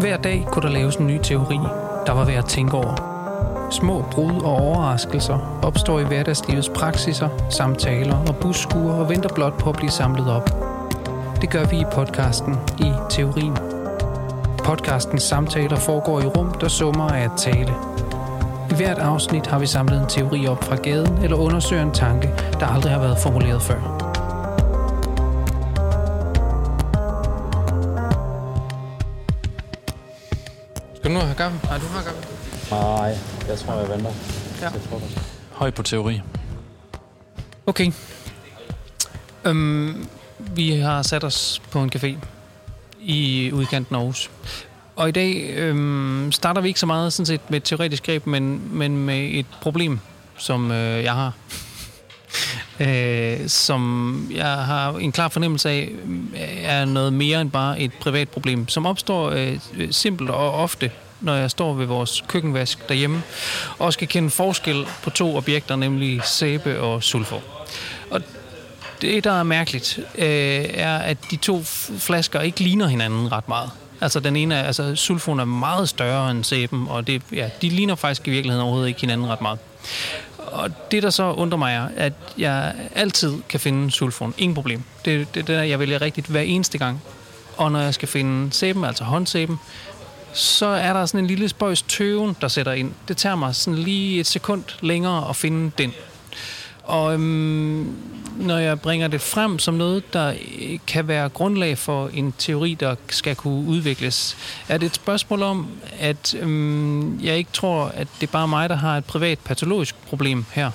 Hver dag kunne der laves en ny teori, der var værd at tænke over. Små brud og overraskelser opstår i hverdagslivets praksiser, samtaler og busskuer og venter blot på at blive samlet op. Det gør vi i podcasten i Teorien. Podcastens samtaler foregår i rum, der summer af at tale. I hvert afsnit har vi samlet en teori op fra gaden eller undersøger en tanke, der aldrig har været formuleret før. Have kaffe? Nej, du har kaffe. Nej, jeg tror, jeg venter Ja. til frokost. Høj på teori. Okay. Øhm, vi har sat os på en café i udkanten af Aarhus. Og i dag øhm, starter vi ikke så meget sådan set med et teoretisk greb, men, men med et problem, som øh, jeg har. øh, som jeg har en klar fornemmelse af, øh, er noget mere end bare et privat problem, som opstår øh, simpelt og ofte, når jeg står ved vores køkkenvask derhjemme, og skal kende forskel på to objekter, nemlig sæbe og sulfur. Og det, der er mærkeligt, øh, er, at de to flasker ikke ligner hinanden ret meget. Altså den ene, er- altså sulfonen er meget større end sæben, og det, ja, de ligner faktisk i virkeligheden overhovedet ikke hinanden ret meget. Og det, der så undrer mig, er, at jeg altid kan finde sulfonen. Ingen problem. Det, det, det er, jeg vælger rigtigt hver eneste gang. Og når jeg skal finde sæben, altså håndsæben, så er der sådan en lille spøjs tøven, der sætter ind. Det tager mig sådan lige et sekund længere at finde den. Og øhm, når jeg bringer det frem som noget, der øh, kan være grundlag for en teori, der skal kunne udvikles, er det et spørgsmål om, at øhm, jeg ikke tror, at det er bare mig, der har et privat patologisk problem her,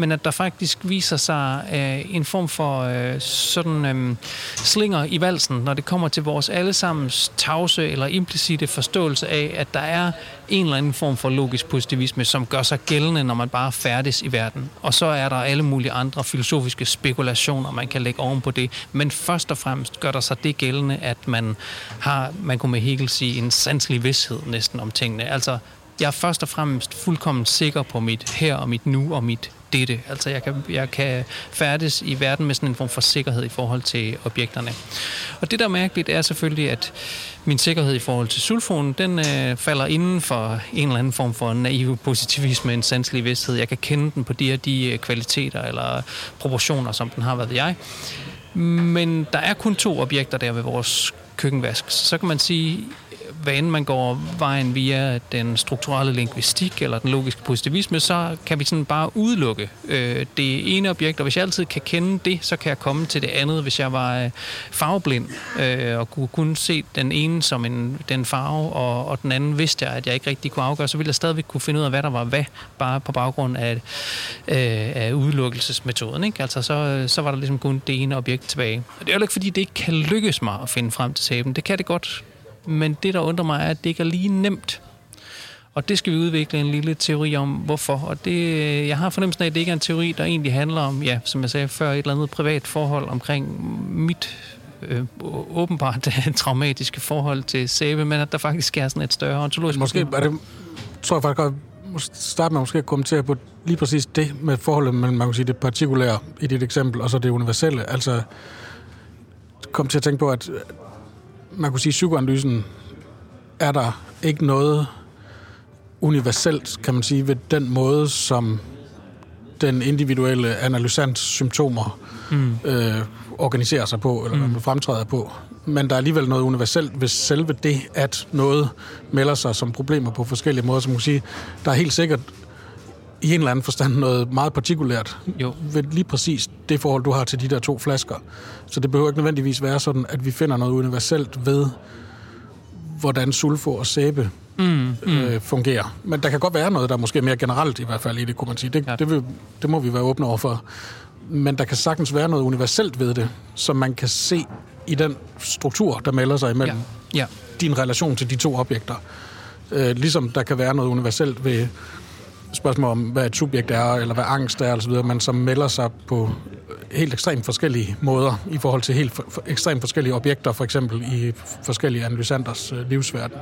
men at der faktisk viser sig øh, en form for øh, sådan øh, slinger i valsen, når det kommer til vores allesammens tavse eller implicite forståelse af, at der er en eller anden form for logisk positivisme, som gør sig gældende, når man bare færdes i verden. Og så er der alle mulige andre filosofiske spekulationer, man kan lægge oven på det. Men først og fremmest gør der sig det gældende, at man har, man kunne med Hegel sige, en sanselig vidshed næsten om tingene. Altså, jeg er først og fremmest fuldkommen sikker på mit her og mit nu og mit dette. Altså jeg kan, jeg kan færdes i verden med sådan en form for sikkerhed i forhold til objekterne. Og det der er mærkeligt er selvfølgelig, at min sikkerhed i forhold til sulfonen, den øh, falder inden for en eller anden form for naiv positivisme, en sanselig vidsthed. Jeg kan kende den på de her de øh, kvaliteter eller proportioner, som den har, været ved jeg. Men der er kun to objekter der ved vores køkkenvask. Så kan man sige, hvad end man går vejen via den strukturelle lingvistik eller den logiske positivisme, så kan vi sådan bare udelukke øh, det ene objekt, og hvis jeg altid kan kende det, så kan jeg komme til det andet, hvis jeg var øh, farveblind øh, og kunne kun se den ene som en, den farve, og, og den anden vidste jeg, at jeg ikke rigtig kunne afgøre, så ville jeg stadigvæk kunne finde ud af, hvad der var hvad, bare på baggrund af, øh, af udelukkelsesmetoden. Ikke? Altså, så, så var der ligesom kun det ene objekt tilbage. Og det er jo ikke, fordi det ikke kan lykkes mig at finde frem til sæben. Det kan det godt, men det, der undrer mig, er, at det ikke er lige nemt. Og det skal vi udvikle en lille teori om, hvorfor. Og det, jeg har fornemmelsen af, at det ikke er en teori, der egentlig handler om, ja, som jeg sagde før, et eller andet privat forhold omkring mit øh, åbenbart traumatiske forhold til sæbe, men at der faktisk er sådan et større ontologisk Måske problem. er det, tror jeg faktisk godt, starte med måske at kommentere på lige præcis det med forholdet mellem, man kan sige, det partikulære i dit eksempel, og så det universelle. Altså, kom til at tænke på, at øh, man kunne sige, at psykoanalysen er der ikke noget universelt, kan man sige, ved den måde, som den individuelle analysants symptomer mm. øh, organiserer sig på, eller mm. fremtræder på. Men der er alligevel noget universelt ved selve det, at noget melder sig som problemer på forskellige måder. Så man kan sige, der er helt sikkert i en eller anden forstand noget meget partikulært Jo. ved lige præcis det forhold, du har til de der to flasker. Så det behøver ikke nødvendigvis være sådan, at vi finder noget universelt ved, hvordan sulfur og sæbe mm, mm. Øh, fungerer. Men der kan godt være noget, der er måske mere generelt i hvert fald i det, kunne man sige. Det, Ja. det, vil, det må vi være åbne over for. Men der kan sagtens være noget universelt ved det, som man kan se i den struktur, der melder sig imellem Ja, ja. din relation til de to objekter. Øh, ligesom der kan være noget universelt ved spørgsmål om, hvad et subjekt er, eller hvad angst er, osv., men som melder sig på helt ekstremt forskellige måder i forhold til helt for, for, ekstremt forskellige objekter, for eksempel i forskellige analysanders øh, livsverden.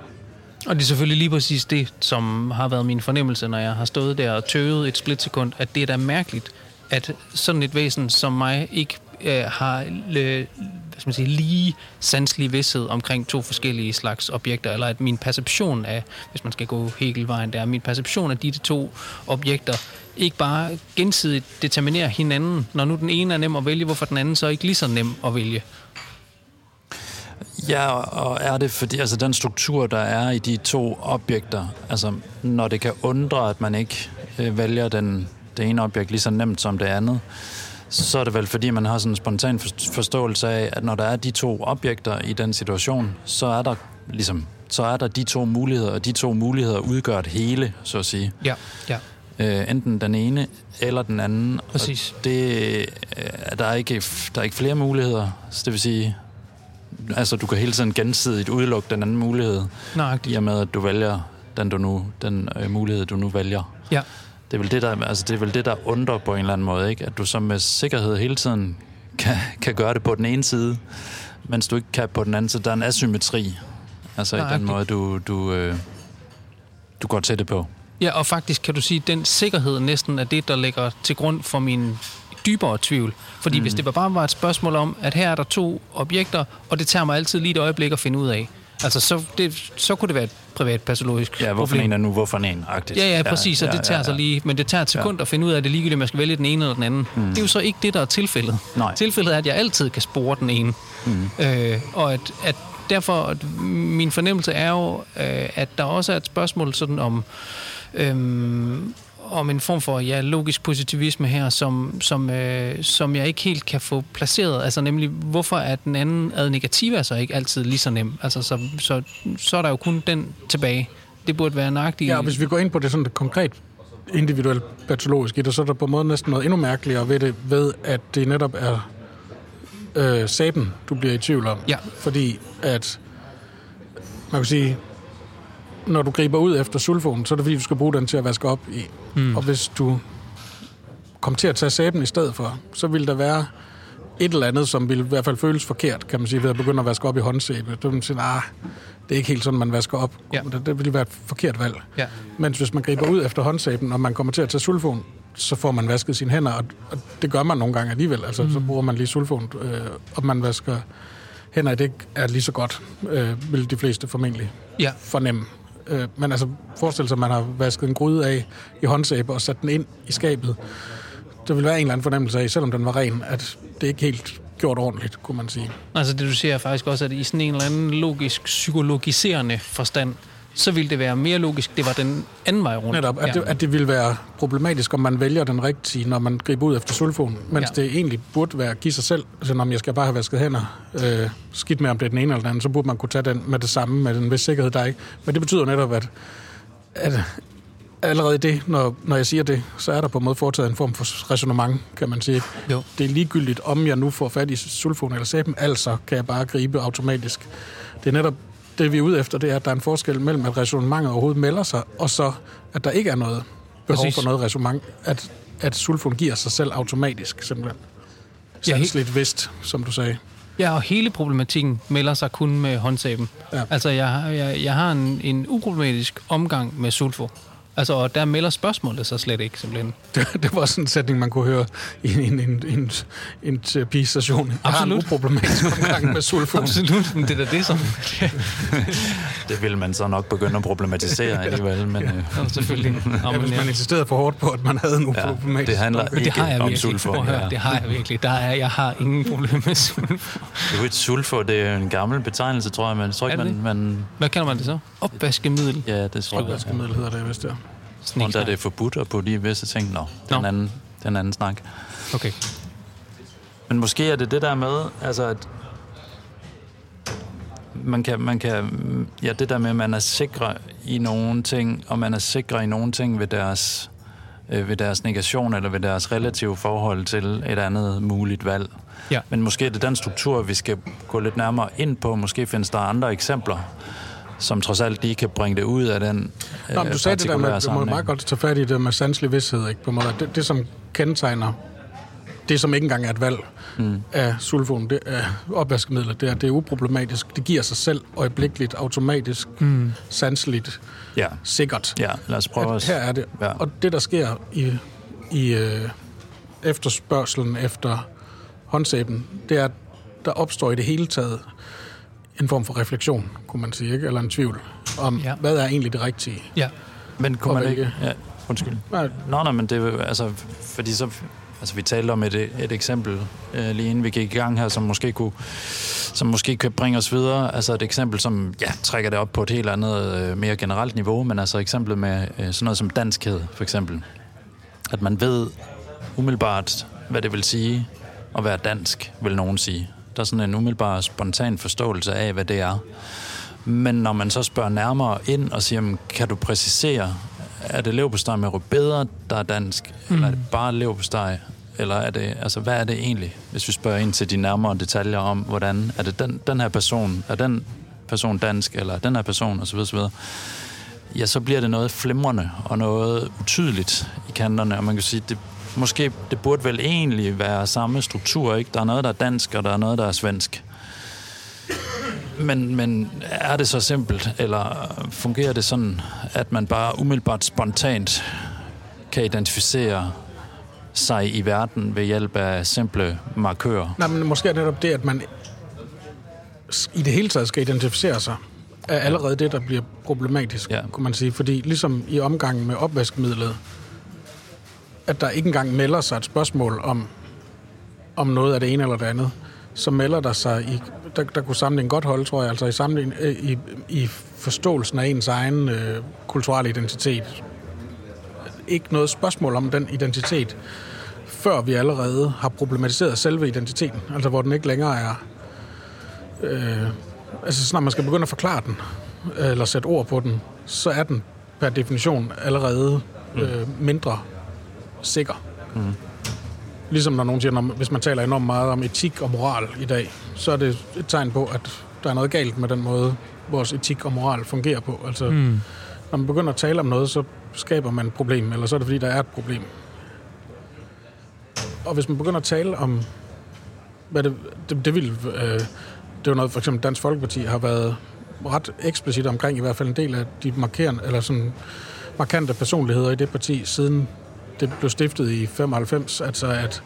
Og det er selvfølgelig lige præcis det, som har været min fornemmelse, når jeg har stået der og tøvet et splitsekund, at det er da mærkeligt, at sådan et væsen som mig ikke øh, har, øh, hvad skal man sige, lige sanselig vidshed omkring to forskellige slags objekter, eller at min perception af, hvis man skal gå Hegelvejen der min perception af de to objekter ikke bare gensidigt determinerer hinanden, når nu den ene er nem at vælge, hvorfor den anden så ikke lige så nem at vælge. Ja, og er det fordi, altså den struktur, der er i de to objekter, altså når det kan undre, at man ikke øh, vælger den, det ene objekt lige så nemt som det andet, så er det vel fordi, man har sådan en spontan forståelse af, at når der er de to objekter i den situation, så er der ligesom så er der de to muligheder, og de to muligheder udgør et hele, så at sige. Ja, ja. Øh, enten den ene eller den anden. Præcis. Og det, øh, der, er ikke, der er ikke flere muligheder, så det vil sige, altså du kan hele tiden gensidigt udelukke den anden mulighed, Nej, i og med at du vælger den, du nu, den øh, mulighed, du nu vælger. Ja. Det er, vel det, der, altså det er vel det, der undrer på en eller anden måde, ikke? at du så med sikkerhed hele tiden kan, kan gøre det på den ene side, mens du ikke kan på den anden side. Der er en asymmetri, altså Nej, i den måde, du, du, øh, du går til det på. Ja, og faktisk kan du sige, at den sikkerhed næsten er det, der ligger til grund for min dybere tvivl. Fordi mm. hvis det bare var et spørgsmål om, at her er der to objekter, og det tager mig altid lige et øjeblik at finde ud af. Altså, så, det, så kunne det være et privat patologisk Ja, hvorfor problem. en er nu, hvorfor en agtigt. Ja, ja, præcis, og det tager ja, ja. sig lige, men det tager et sekund ja. at finde ud af, at det ligegyldigt, om jeg skal vælge den ene eller den anden. Mm. Det er jo så ikke det, der er tilfældet. Nej. Tilfældet er, at jeg altid kan spore den ene. Mm. Øh, og at, at derfor, at min fornemmelse er jo, øh, at der også er et spørgsmål sådan om, øh, om en form for ja, logisk positivisme her, som, som, øh, som jeg ikke helt kan få placeret. Altså nemlig, hvorfor er den anden ad negativa så ikke altid lige så nem? Altså, så, så, så er der jo kun den tilbage. Det burde være nøjagtigt. Ja, hvis vi går ind på det sådan det konkret individuelt patologisk i det, så er der på en måde næsten noget endnu mærkeligere ved det, ved at det netop er øh, saben, du bliver i tvivl om. Ja. Fordi at, man kan sige, når du griber ud efter sulfonen, så er det fordi, du skal bruge den til at vaske op i. Mm. Og hvis du kom til at tage sæben i stedet for, så vil der være et eller andet, som vil i hvert fald føles forkert, kan man sige, ved at begynde at vaske op i håndsæbe. Det vil sige, ah, det er ikke helt sådan, man vasker op. Ja. Det, det vil være et forkert valg. Ja. Mens hvis man griber ud efter håndsæben, og man kommer til at tage sulfon, så får man vasket sine hænder, og, og det gør man nogle gange alligevel. Altså, mm. så bruger man lige sulfon, øh, og man vasker hænder, det er lige så godt, øh, vil de fleste formentlig Ja. fornemme. Øh, men altså, forestil sig, at man har vasket en gryde af i håndsæbe og sat den ind i skabet. Der vil være en eller anden fornemmelse af, selvom den var ren, at det ikke helt gjort ordentligt, kunne man sige. Altså det du siger er faktisk også, at i sådan en eller anden logisk, psykologiserende forstand, så ville det være mere logisk, det var den anden vej rundt. Netop, at, ja. det, at det ville være problematisk, om man vælger den rigtige, når man griber ud efter sulfon, mens ja. det egentlig burde være at give sig selv, altså når jeg skal bare have vasket hænder, øh, skidt med om det er den ene eller den anden, så burde man kunne tage den med det samme, med den vis sikkerhed, der er ikke. Men det betyder netop, at, at allerede det, når, når jeg siger det, så er der på en måde foretaget en form for resonemang, kan man sige. Jo. Det er ligegyldigt, om jeg nu får fat i sulfon eller sæben, altså kan jeg bare gribe automatisk. Det er netop det, vi er ude efter, det er, at der er en forskel mellem, at resonemanget overhovedet melder sig, og så, at der ikke er noget behov Præcis. for noget resonemang. At, at sulfon giver sig selv automatisk, simpelthen. Sandsligt vist, som du sagde. Ja, og hele problematikken melder sig kun med håndsæben. Ja. Altså, jeg, har- jeg, jeg har en, en uproblematisk omgang med sulfo. Altså, og der melder spørgsmålet sig slet ikke, simpelthen. Det, det var sådan en sætning, man kunne høre i en, en, en, en, en terapistation. Jeg har en Absolut. uproblematisk omgang med sulfon. Absolut, men det er da det, som... Det vil man så nok begynde at problematisere alligevel, men øh, Ja, selvfølgelig. Nå, Ja, hvis man ja. insisterede for hårdt på, at man havde en uproblematisk det handler. Men det ikke har jeg om virkelig. sulfur. Ja. Det har jeg virkelig. Der er, jeg har ingen problem med sulfo. det er jo et sulfur, det er en gammel betegnelse, tror jeg, men jeg tror ikke, man, man... Hvad kalder man det så? Opvaskemiddel. Ja, det tror jeg. Ja. Vaskemiddel hedder det, hvis det er. Og der er det forbudt at putte i visse ting. Nå, den Nå. anden, den anden snak. Okay. Men måske er det det der med, altså at man kan, man kan, ja, det der med, at man er sikre i nogle ting, og man er sikre i nogle ting ved deres, øh, ved deres negation, eller ved deres relative forhold til et andet muligt valg. Ja. Men måske er det den struktur, vi skal gå lidt nærmere ind på. Måske findes der andre eksempler, som trods alt lige kan bringe det ud af den Nå, men du sagde det der med, du må meget godt tage fat i det med sanselig vidsthed, ikke? På måde. Det, det, som kendetegner det, som ikke engang er et valg mm. af sulfon, det er opvaskemidler, det er, det er uproblematisk. Det giver sig selv øjeblikkeligt, automatisk, mm. sanseligt, Ja, sikkert. ja, lad os prøve At at... her er det. Ja. Ja. Og det, der sker i, i øh, efterspørgselen efter håndsæben, det er, at der opstår i det hele taget en form for refleksion, kunne man sige, ikke? eller en tvivl om, ja. hvad er egentlig det rigtige. Ja. Men kunne man ikke... Ja, undskyld. Nej. Nå, nej, men det er altså, fordi så... Altså, vi talte om et, et eksempel øh, lige inden vi gik i gang her, som måske kunne, som måske kan bringe os videre. Altså et eksempel, som ja, trækker det op på et helt andet, øh, mere generelt niveau, men altså eksemplet med øh, sådan noget som danskhed, for eksempel. At man ved umiddelbart, hvad det vil sige at være dansk, vil nogen sige. Der er sådan en umiddelbar, spontan forståelse af, hvad det er. Men når man så spørger nærmere ind og siger, kan du præcisere, er det leverpostej med rødbeder, der er dansk, mm. eller er det bare leverpostej? Eller er det, altså, hvad er det egentlig, hvis vi spørger ind til de nærmere detaljer om, hvordan er det den, den her person, er den person dansk, eller den her person, osv., osv., ja, så bliver det noget flimrende og noget utydeligt i kanterne, og man kan sige, det, måske, det burde vel egentlig være samme struktur, ikke? Der er noget, der er dansk, og der er noget, der er svensk. Men, men er det så simpelt, eller fungerer det sådan, at man bare umiddelbart spontant kan identificere sig i verden ved hjælp af simple markører? Nej, men måske er det netop det, at man i det hele taget skal identificere sig, er allerede det, der bliver problematisk, ja. kunne man sige. Fordi ligesom i omgangen med opvaskemidlet, at der ikke engang melder sig et spørgsmål om, om noget af det ene eller det andet, så melder der sig, i, der, der kunne sammenligning godt holde, tror jeg, altså i, sammenligning, øh, i, i forståelsen af ens egen øh, kulturelle identitet. Ikke noget spørgsmål om den identitet, før vi allerede har problematiseret selve identiteten, altså hvor den ikke længere er... Øh, altså snart man skal begynde at forklare den, eller sætte ord på den, så er den per definition allerede øh, mindre sikker. Mm. Ligesom når nogen siger, når, hvis man taler enormt meget om etik og moral i dag, så er det et tegn på, at der er noget galt med den måde, vores etik og moral fungerer på. Altså, mm. når man begynder at tale om noget, så skaber man et problem, eller så er det, fordi der er et problem. Og hvis man begynder at tale om, hvad det, det, det vil... Øh, det er noget, for eksempel Dansk Folkeparti har været ret eksplicit omkring, i hvert fald en del af de markerende, eller sådan markante personligheder i det parti, siden det blev stiftet i 95, altså at,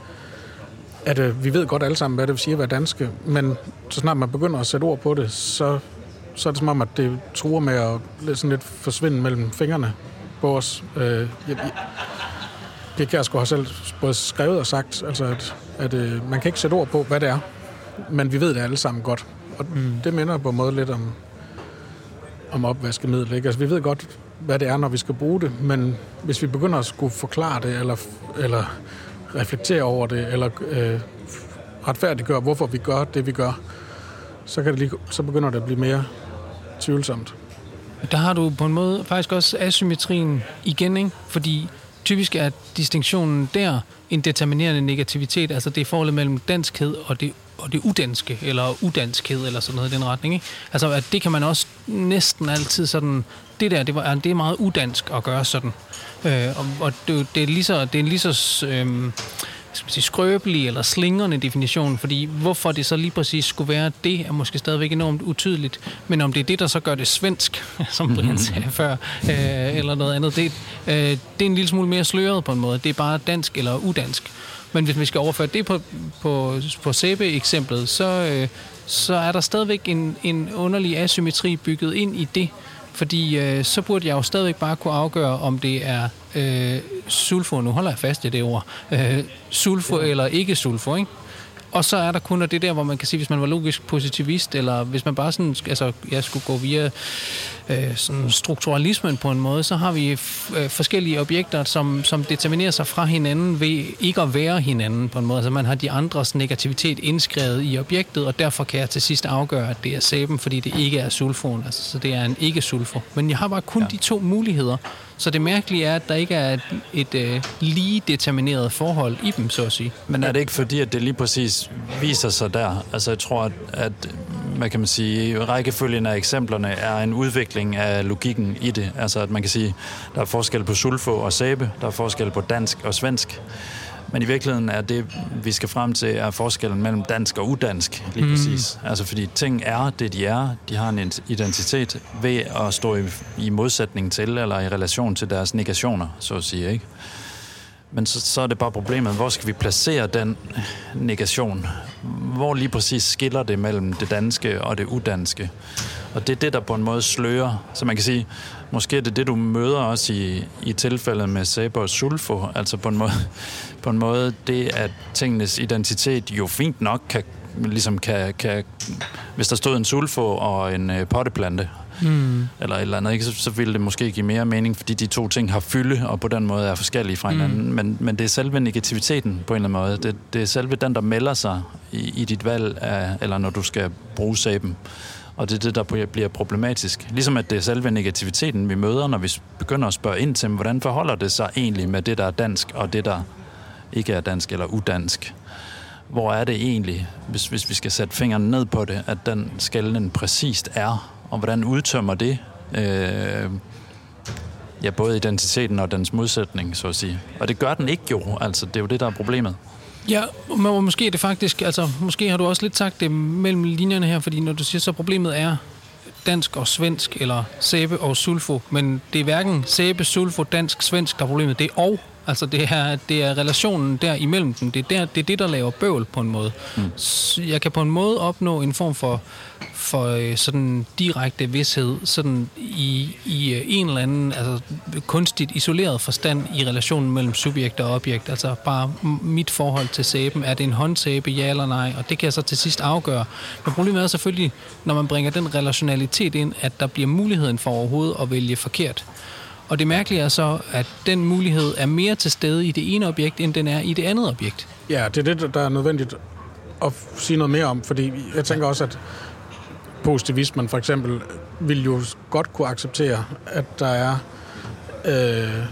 at øh, vi ved godt alle sammen, hvad det vil sige at være danske, men så snart man begynder at sætte ord på det, så, så er det som om, at det truer med at sådan lidt forsvinde mellem fingrene på os. Øh, jeg, Pia Kjærsgaard har selv både skrevet og sagt, altså at, at øh, man kan ikke sætte ord på, hvad det er, men vi ved det alle sammen godt. Og mm. det minder på en måde lidt om, om opvaskemiddel. Ikke? Altså, vi ved godt, hvad det er, når vi skal bruge det, men hvis vi begynder at skulle forklare det, eller, eller reflektere over det, eller øh, retfærdiggøre, hvorfor vi gør det, vi gør, så, kan det lige, så begynder det at blive mere tvivlsomt. Der har du på en måde faktisk også asymmetrien igen, ikke? fordi typisk er distinktionen der en determinerende negativitet, altså det er forholdet mellem danskhed og det og det udanske, eller udanskhed, eller sådan noget i den retning. Ikke? Altså, at det kan man også næsten altid sådan, det der, det, var, det er meget udansk at gøre sådan. Øh, og, og det, det, er lige så, det er lige så øh, skal man sige, skrøbelig eller slingrende definition, fordi hvorfor det så lige præcis skulle være det, er måske stadigvæk enormt utydeligt. Men om det er det, der så gør det svensk, som Brian sagde før, øh, eller noget andet, det, øh, det er en lille smule mere sløret på en måde. Det er bare dansk eller udansk. Men hvis vi skal overføre det på, på, på sæbe-eksemplet, så, øh, så er der stadigvæk en, en underlig asymmetri bygget ind i det. Fordi øh, så burde jeg jo stadigvæk bare kunne afgøre, om det er øh, sulfur, nu holder jeg fast i det ord, øh, sulfur eller ikke sulfur, ikke? Og så er der kun det der, hvor man kan sige, hvis man var logisk positivist, eller hvis man bare sådan, altså, jeg skulle gå via øh, sådan strukturalismen på en måde, så har vi øh, forskellige objekter, som, som determinerer sig fra hinanden ved ikke at være hinanden på en måde. Altså man har de andres negativitet indskrevet i objektet, og derfor kan jeg til sidst afgøre, at det er sæben, fordi det ikke er sulforen. Altså, så det er en ikke-sulfor. Men jeg har bare kun ja. de to muligheder. Så det mærkelige er, at der ikke er et, et øh, lige determineret forhold i dem, så at sige. Men er det ikke fordi, at det lige præcis viser sig der? Altså jeg tror, at, at hvad kan man sige, rækkefølgen af eksemplerne er en udvikling af logikken i det. Altså at man kan sige, der er forskel på sulfo og sæbe, der er forskel på dansk og svensk. Men i virkeligheden er det, vi skal frem til, er forskellen mellem dansk og udansk, lige mm. præcis. Altså fordi ting er det, de er. De har en identitet ved at stå i, i modsætning til, eller i relation til deres negationer, så at sige, ikke? Men så, så er det bare problemet, hvor skal vi placere den negation hvor lige præcis skiller det mellem det danske og det udanske. Og det er det, der på en måde slører. Så man kan sige, måske er det det, du møder også i, i tilfældet med Saber og Sulfo. Altså på en, måde, på en måde det, at tingenes identitet jo fint nok kan, ligesom kan, kan hvis der stod en sulfo og en øh, potteplante, mm. eller et eller andet, ikke? Så, så ville det måske give mere mening, fordi de to ting har fylde, og på den måde er forskellige fra hinanden. Mm. Men, men det er selve negativiteten på en eller anden måde. Det, det er selve den, der melder sig i, i dit valg, af, eller når du skal bruge sæben. Og det er det, der bliver problematisk. Ligesom at det er selve negativiteten, vi møder, når vi begynder at spørge ind til, hvordan forholder det sig egentlig med det, der er dansk, og det, der ikke er dansk eller udansk. Hvor er det egentlig, hvis, hvis vi skal sætte fingeren ned på det, at den skælden præcist er, og hvordan udtømmer det øh, ja, både identiteten og dens modsætning, så at sige. Og det gør den ikke jo, altså det er jo det, der er problemet. Ja, men måske er det faktisk, altså måske har du også lidt sagt det mellem linjerne her, fordi når du siger, så problemet er dansk og svensk, eller sæbe og sulfo, men det er hverken sæbe, sulfo, dansk, svensk, der er problemet, det er og. Altså det er, det er relationen der imellem dem. Det er, der, det er det, der laver bøvl på en måde. Mm. jeg kan på en måde opnå en form for for øh, sådan direkte vidshed sådan i, i øh, en eller anden altså, kunstigt isoleret forstand i relationen mellem subjekt og objekt. Altså bare mit forhold til sæben. Er det en håndsæbe, ja eller nej? Og det kan jeg så til sidst afgøre. Men problemet er selvfølgelig, når man bringer den relationalitet ind, at der bliver muligheden for overhovedet at vælge forkert. Og det mærkelige er så, at den mulighed er mere til stede i det ene objekt, end den er i det andet objekt. Ja, det er det, der er nødvendigt at sige noget mere om, fordi jeg tænker også, at positivismen for eksempel vil jo godt kunne acceptere, at der er øh,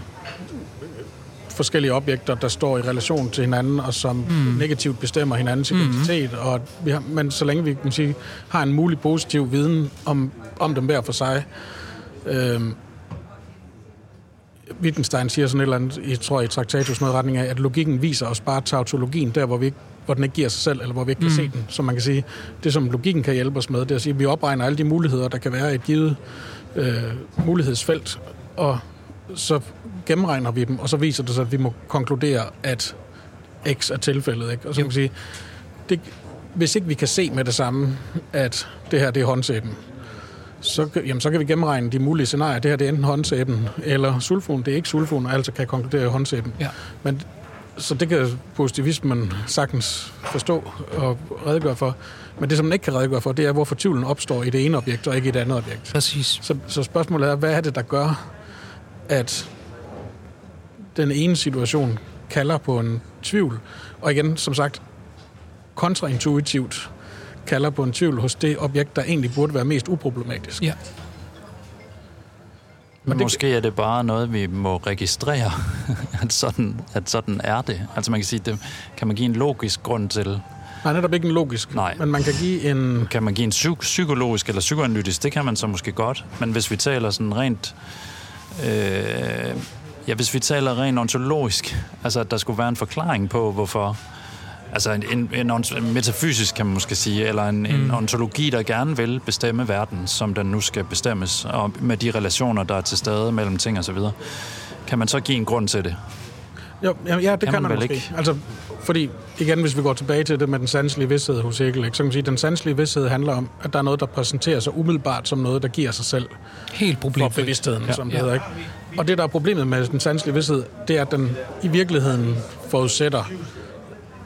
forskellige objekter, der står i relation til hinanden, og som mm. negativt bestemmer hinandens mm. identitet. Og vi har, men så længe vi kan sige, har en mulig positiv viden om, om dem hver for sig, øh, Wittgenstein siger sådan et eller andet, jeg tror i Traktatus noget retning af, at logikken viser os bare tautologien, der hvor vi ikke hvor den ikke giver sig selv, eller hvor vi ikke kan mm. se den. Så man kan sige, det som logikken kan hjælpe os med, det er at sige, at vi opregner alle de muligheder, der kan være i et givet øh, mulighedsfelt, og så gennemregner vi dem, og så viser det sig, at vi må konkludere, at X er tilfældet. Ikke? Og så kan man sige, det, hvis ikke vi kan se med det samme, at det her det er håndsæben, så, jamen, så kan vi gennemregne de mulige scenarier. Det her det er enten håndsæben eller sulfon. Det er ikke sulfon, og altså kan konkludere håndsæben. Ja. Men så det kan positivismen sagtens forstå og redegøre for. Men det, som man ikke kan redegøre for, det er, hvorfor tvivlen opstår i det ene objekt og ikke i det andet objekt. Præcis. Så, så spørgsmålet er, hvad er det, der gør, at den ene situation kalder på en tvivl? Og igen, som sagt, kontraintuitivt kalder på en tvivl hos det objekt, der egentlig burde være mest uproblematisk. Ja. Men Måske er det bare noget, vi må registrere, at sådan, at sådan er det. Altså man kan sige, det kan man give en logisk grund til. Nej, netop ikke en logisk. Nej. Men man kan give en... Kan man give en psy- psykologisk eller psykoanalytisk? Det kan man så måske godt. Men hvis vi taler sådan rent... Øh, ja, hvis vi taler rent ontologisk, altså at der skulle være en forklaring på, hvorfor altså en, en, en metafysisk, kan man måske sige, eller en, mm. en ontologi, der gerne vil bestemme verden, som den nu skal bestemmes, og med de relationer, der er til stede mellem ting og så videre. Kan man så give en grund til det? Jo, ja, ja det kan, kan man, man måske. Ikke? Altså, fordi, igen, hvis vi går tilbage til det med den sanselige vidsthed hos Hegel, ikke, så kan man sige, at den sanselige vidsthed handler om, at der er noget, der præsenterer sig umiddelbart som noget, der giver sig selv. Helt problemfrit. For bevidstheden, ja. som det ja. hedder. Ikke? Og det, der er problemet med den sanselige vidsthed, det er, at den i virkeligheden forudsætter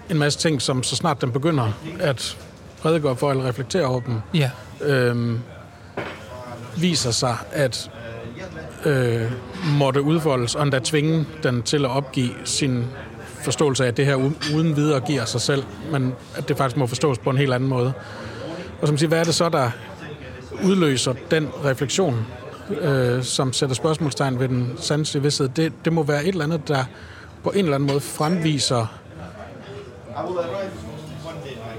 en masse ting, som så snart den begynder at redegøre for eller reflektere over dem, ja. øhm, viser sig, at øh, måtte udfoldes, og endda tvinge den til at opgive sin forståelse af, at det her uden videre giver sig selv, men at det faktisk må forstås på en helt anden måde. Og som siger, hvad er det så, der udløser den refleksion, øh, som sætter spørgsmålstegn ved den sanselige vidsthed? Det, det må være et eller andet, der på en eller anden måde fremviser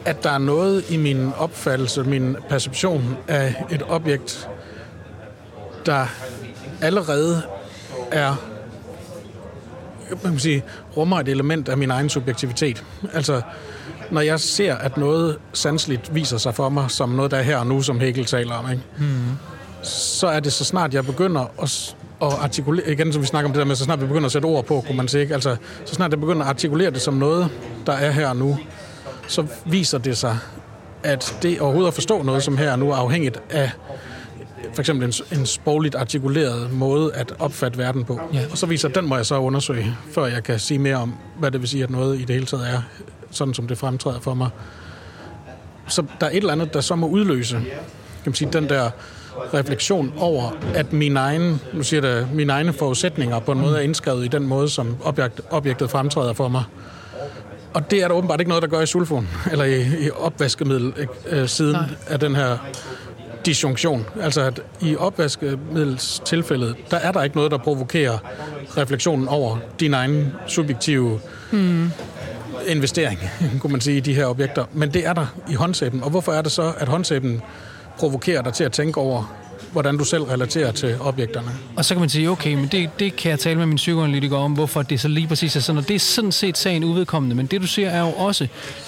at der er noget i min opfattelse, min perception af et objekt, der allerede er man kan sige, rummer et element af min egen subjektivitet. Altså, når jeg ser, at noget sanseligt viser sig for mig som noget, der er her og nu, som Hegel taler om, ikke? Mm. så er det så snart, jeg begynder at, at artikulere, igen som vi snakker om det der med, så snart vi begynder at sætte ord på, kunne man sige, ikke? Altså, så snart jeg begynder at artikulere det som noget, der er her og nu, så viser det sig, at det overhovedet at forstå noget som her nu er afhængigt af for eksempel en, en sprogligt artikuleret måde at opfatte verden på. Ja. Og så viser den må jeg så undersøge, før jeg kan sige mere om, hvad det vil sige, at noget i det hele taget er, sådan som det fremtræder for mig. Så der er et eller andet, der så må udløse, kan man sige, den der refleksion over, at min egen, nu siger det, mine egne forudsætninger på en måde er indskrevet i den måde, som objekt, objektet fremtræder for mig. Og det er der åbenbart ikke noget, der gør i sulfon, eller i, i opvaskemiddel øh, af den her disjunktion. Altså at i opvaskemiddels tilfældet, der er der ikke noget, der provokerer refleksionen over din egen subjektive mm. investering, kunne man sige, i de her objekter. Men det er der i håndsæben. Og hvorfor er det så, at håndsæben provokerer dig til at tænke over, hvordan du selv relaterer til objekterne. Og så kan man sige, okay, men det, det kan jeg tale med min psykoanalytiker om, hvorfor det så lige præcis er sådan, og det er sådan set sagen uvedkommende, men det du ser er jo også,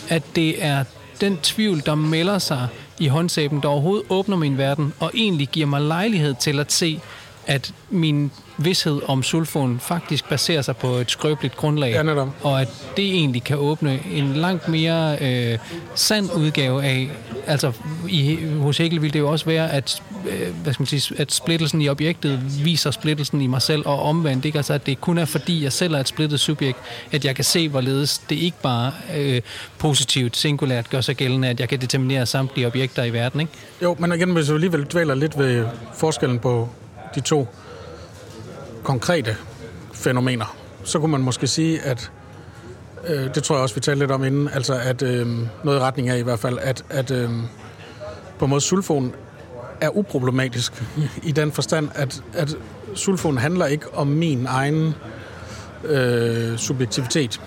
at det er den tvivl, der melder sig i håndsæben, der overhovedet åbner min verden, og egentlig giver mig lejlighed til at se, at min vidshed om sulfon faktisk baserer sig på et skrøbeligt grundlag, ja, og at det egentlig kan åbne en langt mere øh, sand udgave af, altså i, hos Hegel vil det jo også være, at, øh, hvad skal man sige, at splittelsen i objektet viser splittelsen i mig selv, og omvendt, ikke? Altså, at det kun er fordi, jeg selv er et splittet subjekt, at jeg kan se, hvorledes det ikke bare øh, positivt, singulært gør sig gældende, at jeg kan determinere samtlige objekter i verden, ikke? Jo, men igen, hvis vi alligevel dvæler lidt ved forskellen på de to konkrete fænomener, så kunne man måske sige, at øh, det tror jeg også, vi talte lidt om inden, altså at øh, noget i retning af i hvert fald, at, at øh, på en måde sulfon er uproblematisk i den forstand, at, at sulfon handler ikke om min egen øh, subjektivitet.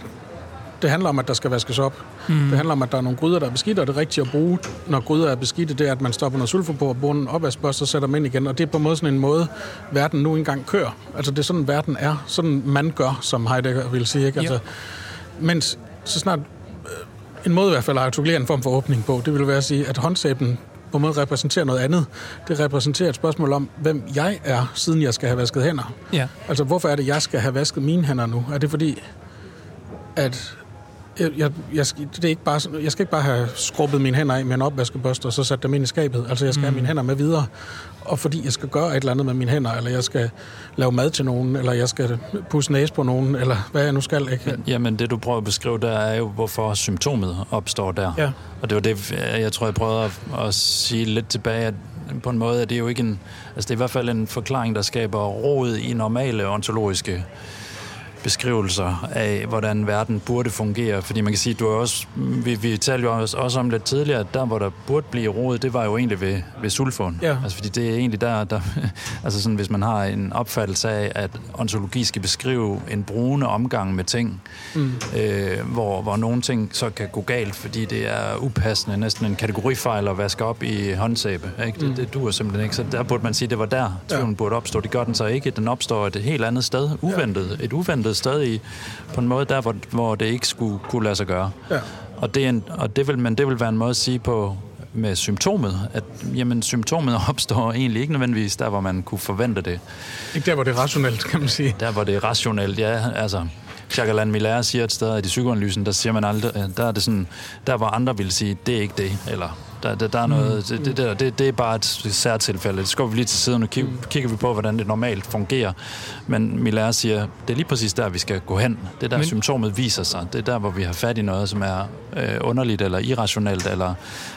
Det handler om, at der skal vaskes op. Mm. Det handler om, at der er nogle gryder, der er beskidte, og det rigtige at bruge, når gryder er beskidte, det er, at man stopper noget sulfur på og bruger en opvaskbørste og sætter dem ind igen. Og det er på en måde sådan en måde, verden nu engang kører. Altså det er sådan, verden er. Sådan man gør, som Heidegger vil sige. Ikke? Altså, mens så snart øh, en måde i hvert fald at artikulere en form for åbning på, det vil være at sige, at håndsæben på en måde repræsenterer noget andet. Det repræsenterer et spørgsmål om, hvem jeg er, siden jeg skal have vasket hænder. Ja. Altså, hvorfor er det, jeg skal have vasket mine hænder nu? Er det fordi, at jeg, jeg, jeg, det er ikke bare, jeg skal ikke bare have skrubbet mine hænder af med en opvaskebørste og så sat dem ind i skabet. Altså, jeg skal mm. have mine hænder med videre. Og fordi jeg skal gøre et eller andet med mine hænder, eller jeg skal lave mad til nogen, eller jeg skal pusse næse på nogen, eller hvad jeg nu skal. Ikke? Jamen, det du prøver at beskrive, der er jo, hvorfor symptomet opstår der. Ja. Og det var det, jeg tror, jeg prøvede at, at sige lidt tilbage, at på en måde, at det er jo ikke en... Altså, det er i hvert fald en forklaring, der skaber råd i normale ontologiske beskrivelser af, hvordan verden burde fungere. Fordi man kan sige, du er også, vi, vi talte jo også, også om lidt tidligere, at der, hvor der burde blive rod, det var jo egentlig ved, ved sulfon. Ja. Altså, fordi det er egentlig der, der altså sådan, hvis man har en opfattelse af, at ontologi skal beskrive en brugende omgang med ting, mm. øh, hvor, hvor nogle ting så kan gå galt, fordi det er upassende, næsten en kategorifejl at vaske op i håndsæbe. Ikke? Det, mm. det duer simpelthen ikke. Så der burde man sige, det var der, tvivlen ja. burde opstå. Det gør den så ikke. Den opstår et helt andet sted, uventet. Ja. Et uventet det stadig på en måde der, hvor, hvor det ikke skulle kunne lade sig gøre. Ja. Og, det er en, og det vil, men det vil være en måde at sige på med symptomet, at jamen, symptomet opstår egentlig ikke nødvendigvis der, hvor man kunne forvente det. Ikke der, hvor det er rationelt, kan man sige. Der, hvor det er rationelt, ja. Altså, Jacques Alain Miller siger et sted, at i psykoanalysen, der siger man aldrig, der er det sådan, der hvor andre vil sige, det er ikke det, eller der, der, der er noget, mm. det, det, det, det er bare et særtilfælde. Det skal vi lige til siden, og kigger, mm. kigger vi på, hvordan det normalt fungerer. Men Miller siger, det er lige præcis der, vi skal gå hen. Det er der, Men... symptomet viser sig. Det er der, hvor vi har fat i noget, som er øh, underligt eller irrationelt, eller,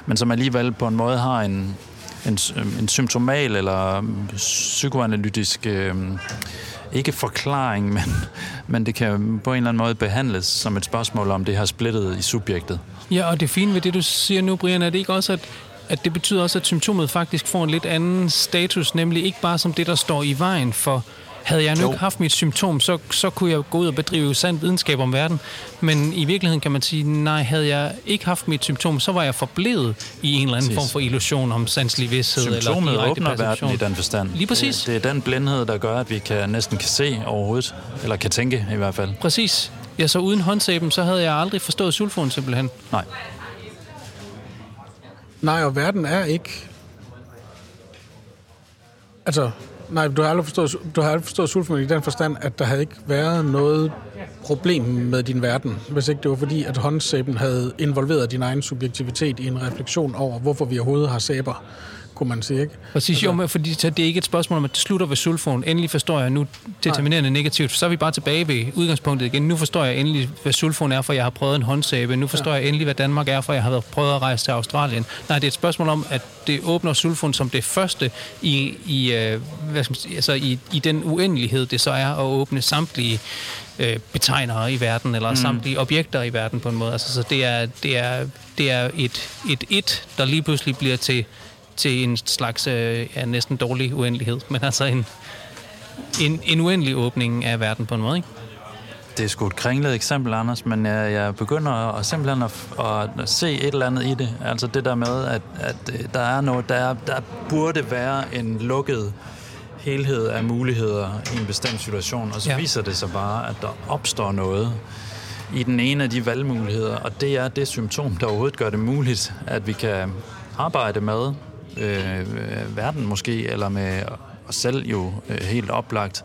men som alligevel på en måde har en, en, en symptomal eller psykoanalytisk... Øh, ikke forklaring, men, men det kan på en eller anden måde behandles som et spørgsmål om det har splittet i subjektet. Ja, og det fine ved det, du siger nu, Brian, er det ikke også, at at det betyder også, at symptomet faktisk får en lidt anden status, nemlig ikke bare som det, der står i vejen for havde jeg nu ikke haft mit symptom, så, så kunne jeg gå ud og bedrive sand videnskab om verden. Men i virkeligheden kan man sige, nej, havde jeg ikke haft mit symptom, så var jeg forblevet i en eller anden præcis. form for illusion om sanselig vidshed. Symptomet eller åbner verden i den forstand. Lige præcis. Det, det er den blindhed, der gør, at vi kan næsten kan se overhovedet, eller kan tænke i hvert fald. Præcis. Ja, så uden håndsæben, så havde jeg aldrig forstået sulfonen simpelthen. Nej. Nej, og verden er ikke... Altså, Nej, du har aldrig forstået, du har aldrig forstået sulfon i den forstand, at der havde ikke været noget problem med din verden, hvis ikke det var fordi, at håndsæben havde involveret din egen subjektivitet i en refleksion over, hvorfor vi overhovedet har sæber kunne man sige, ikke? Præcis, altså, jo, men fordi så det er ikke et spørgsmål om, at det slutter ved sulfoen. Endelig forstår jeg nu determinerende nej. negativt. Så er vi bare tilbage ved udgangspunktet igen. Nu forstår jeg endelig, hvad sulfoen er, for jeg har prøvet en håndsæbe. Nu forstår ja. jeg endelig, hvad Danmark er, for jeg har prøvet at rejse til Australien. Nej, det er et spørgsmål om, at det åbner sulfoen som det første i, i, øh, hvad skal man sige, altså i, i den uendelighed, det så er at åbne samtlige øh, betegnere i verden, eller mm. samtlige objekter i verden på en måde. Altså, så det er, det er, det er et, et et, der lige pludselig bliver til til en slags øh, ja, næsten dårlig uendelighed, men altså en, en, en uendelig åbning af verden på en måde, ikke? Det er sgu et kringlet eksempel, Anders, men jeg, jeg begynder at, simpelthen at, at se et eller andet i det. Altså det der med, at, at øh, der er noget, der, der burde være en lukket helhed af muligheder i en bestemt situation, og så ja. viser det sig bare, at der opstår noget i den ene af de valgmuligheder, og det er det symptom, der overhovedet gør det muligt, at vi kan arbejde med øh, verden måske, eller med os selv jo øh, helt oplagt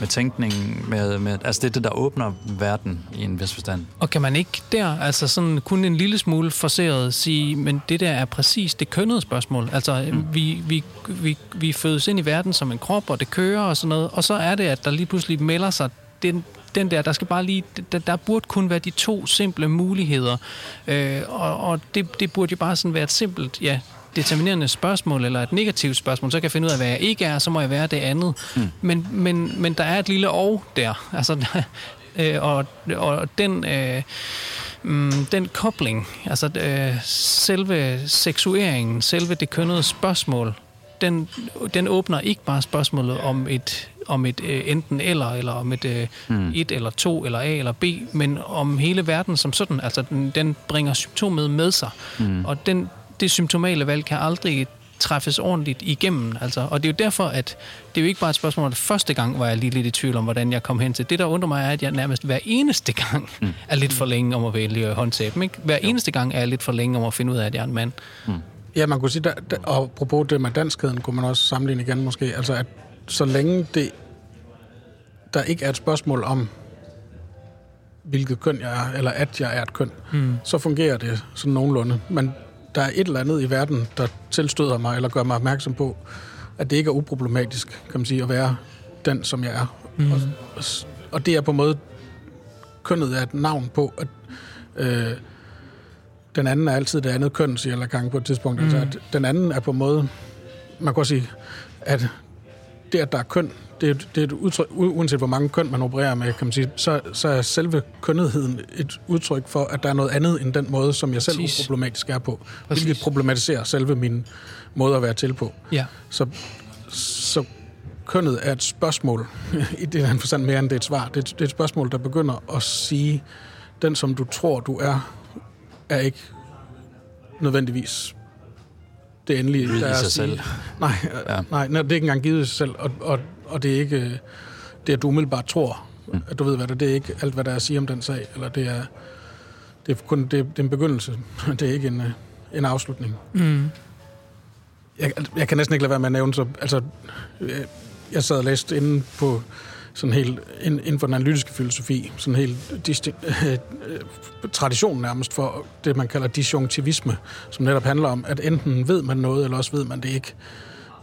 med tænkning, med, med, altså det er det, der åbner verden i en vis forstand. Og kan man ikke der, altså sådan kun en lille smule forseret sige, men det der er præcis det kønnede spørgsmål. Altså mm. vi, vi, vi, vi fødes ind i verden som en krop, og det kører og sådan noget, og så er det, at der lige pludselig melder sig den, den der, der skal bare lige, der, der burde kun være de to simple muligheder, øh, og, og det, det burde jo bare sådan være et simpelt, ja, determinerende spørgsmål, eller et negativt spørgsmål, så kan jeg finde ud af, hvad jeg ikke er, så må jeg være det andet. Mm. Men, men, men der er et lille og der. Altså, øh, og, og den... Øh, mm, den kobling, altså øh, selve seksueringen, selve det kønnede spørgsmål, den, den åbner ikke bare spørgsmålet om et om et øh, enten eller, eller om et øh, mm. et eller to, eller A eller B, men om hele verden som sådan. Altså, den, den bringer symptomet med sig. Mm. Og den, det symptomale valg kan aldrig træffes ordentligt igennem. Altså. Og det er jo derfor, at det er jo ikke bare et spørgsmål, at første gang var jeg lige lidt i tvivl om, hvordan jeg kom hen til. Det, der undrer mig, er, at jeg nærmest hver eneste gang mm. er lidt for længe om at vælge håndsæben. Ikke? Hver jo. eneste gang er jeg lidt for længe om at finde ud af, at jeg er en mand. Mm. Ja, man kunne sige, der, der, og apropos det med danskheden, kunne man også sammenligne igen måske, altså at så længe det, der ikke er et spørgsmål om, hvilket køn jeg er, eller at jeg er et køn, mm. så fungerer det sådan nogenlunde. Men der er et eller andet i verden, der tilstøder mig, eller gør mig opmærksom på, at det ikke er uproblematisk, kan man sige, at være den, som jeg er. Mm. Og, og det er på en måde, kønnet er et navn på, at øh, den anden er altid det andet køn, siger Lacan på et tidspunkt. Altså, mm. Altså, at den anden er på en måde, man kan også sige, at det, at der er køn, det er, det er et udtryk, uanset hvor mange køn man opererer med, kan man sige, så, så er selve kønnetheden et udtryk for, at der er noget andet end den måde, som jeg selv Præcis. uproblematisk er på. Præcis. Hvilket problematiserer selve min måde at være til på. Ja. Så, så kønnet er et spørgsmål, i det han forstand mere end det er et svar. Det er, det er et spørgsmål, der begynder at sige, den som du tror, du er, er ikke nødvendigvis det endelige. Givet i sig selv. Nej, ja. nej, nej, det er ikke engang givet i sig selv, og, og, og det er ikke det, at du umiddelbart tror, mm. at du ved, hvad det er. Det er ikke alt, hvad der er at sige om den sag, eller det er, det er kun det, det er en begyndelse. Det er ikke en, en afslutning. Mm. Jeg, jeg kan næsten ikke lade være med at nævne, så, altså, jeg, jeg sad og læste inde på sådan helt inden for den analytiske filosofi, sådan helt distinkt, øh, tradition nærmest for det, man kalder disjunktivisme, som netop handler om, at enten ved man noget, eller også ved man det ikke.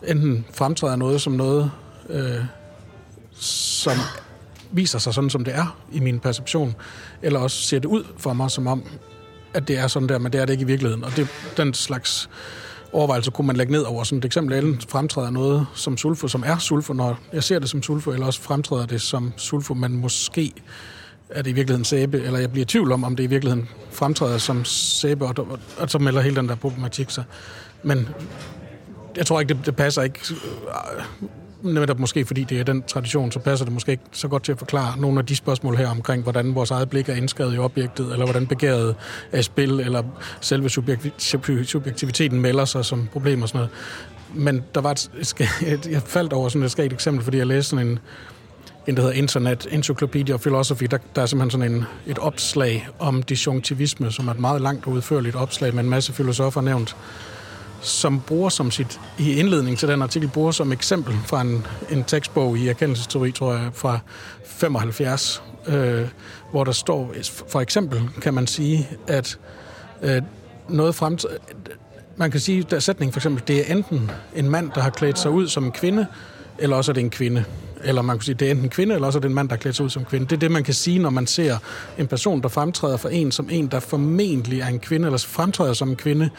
Enten fremtræder noget som noget, øh, som viser sig sådan, som det er i min perception, eller også ser det ud for mig som om, at det er sådan der, men det er det ikke i virkeligheden. Og det den slags overvejelse kunne man lægge ned over. Sådan et eksempel, enten fremtræder noget som sulfo, som er sulfo, når jeg ser det som sulfo, eller også fremtræder det som sulfo, men måske er det i virkeligheden sæbe, eller jeg bliver i tvivl om, om det i virkeligheden fremtræder som sæbe, og, og, og så melder hele den der problematik sig. Men jeg tror ikke, det, det passer ikke netop måske fordi det er den tradition, så passer det måske ikke så godt til at forklare nogle af de spørgsmål her omkring, hvordan vores eget blik er indskrevet i objektet, eller hvordan begæret er spil, eller selve subjektiviteten melder sig som problem og sådan noget. Men der var et, et, jeg faldt over sådan et skægt eksempel, fordi jeg læste sådan en, en, der hedder Internet Encyclopedia of Philosophy, der, der er simpelthen sådan en, et opslag om disjunktivisme, som er et meget langt og udførligt opslag med en masse filosofer nævnt som bruger som sit, i indledning til den artikel, bruger som eksempel fra en, en tekstbog i erkendelsesteori, tror jeg, fra 75, øh, hvor der står, for eksempel kan man sige, at øh, noget frem man kan sige, der sætning for eksempel, det er enten en mand, der har klædt sig ud som en kvinde, eller også er det en kvinde. Eller man kan sige, det er enten en kvinde, eller også er det en mand, der har klædt sig ud som en kvinde. Det er det, man kan sige, når man ser en person, der fremtræder for en som en, der formentlig er en kvinde, eller fremtræder som en kvinde,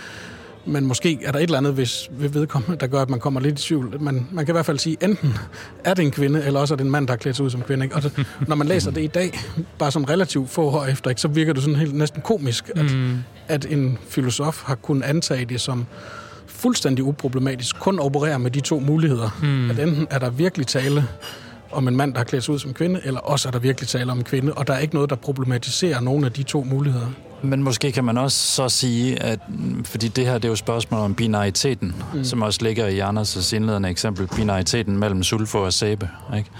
men måske er der et eller andet hvis, ved vedkommende, der gør, at man kommer lidt i tvivl. Man, man kan i hvert fald sige, enten er det en kvinde, eller også er det en mand, der har klædt sig ud som kvinde. Ikke? Og det, når man læser det i dag, bare som relativt få år efter, ikke, så virker det sådan helt næsten komisk, at, mm. at en filosof har kunnet antage det som fuldstændig uproblematisk, kun opererer med de to muligheder. Mm. At enten er der virkelig tale om en mand, der har klædt sig ud som kvinde, eller også er der virkelig tale om en kvinde, og der er ikke noget, der problematiserer nogen af de to muligheder. Men måske kan man også så sige, at fordi det her det er jo spørgsmål om binariteten, mm. som også ligger i Anders' indledende eksempel, binariteten mellem sulfo og sæbe. Ikke?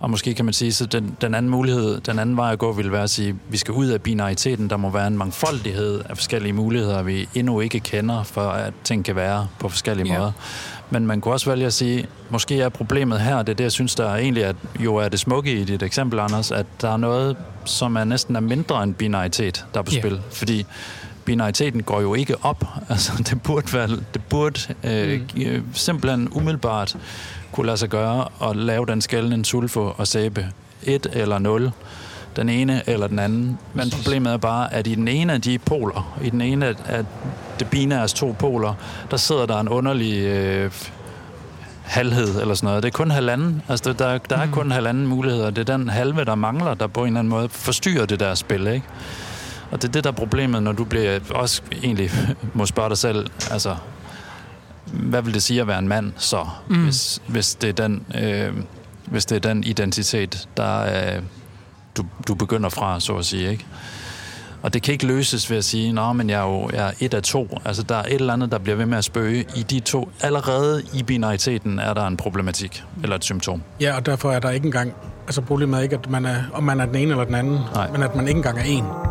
Og måske kan man sige, så den, den anden mulighed, den anden vej at gå, vil være at sige, at vi skal ud af binariteten. Der må være en mangfoldighed af forskellige muligheder, vi endnu ikke kender, for at ting kan være på forskellige yeah. måder. Men man kunne også vælge at sige, måske er problemet her, det er det, jeg synes, der egentlig er, jo er det smukke i dit eksempel, Anders, at der er noget, som er næsten er mindre end binaritet, der er på yeah. spil. Fordi binariteten går jo ikke op. Altså, det burde, være, det burde øh, mm. simpelthen umiddelbart kunne lade sig gøre at lave den skældende sulfo og sæbe. Et eller nul. Den ene eller den anden. Men problemet er bare, at i den ene af de poler, i den ene af det binæres to poler, der sidder der en underlig øh, halvhed eller sådan noget. Det er kun halvanden. Altså, der, der er mm. kun halvanden muligheder. Det er den halve, der mangler, der på en eller anden måde forstyrrer det der spil, ikke? Og det er det, der er problemet, når du bliver også egentlig må spørge dig selv, altså, hvad vil det sige at være en mand så, mm. hvis, hvis, det er den, øh, hvis det er den identitet, der øh, du, du begynder fra, så at sige, ikke? Og det kan ikke løses ved at sige, at men jeg er jo jeg er et af to. Altså, der er et eller andet, der bliver ved med at spøge. I de to, allerede i binariteten, er der en problematik eller et symptom. Ja, og derfor er der ikke engang... Altså, problemet er ikke, at man er, om man er den ene eller den anden, Nej. men at man ikke engang er en.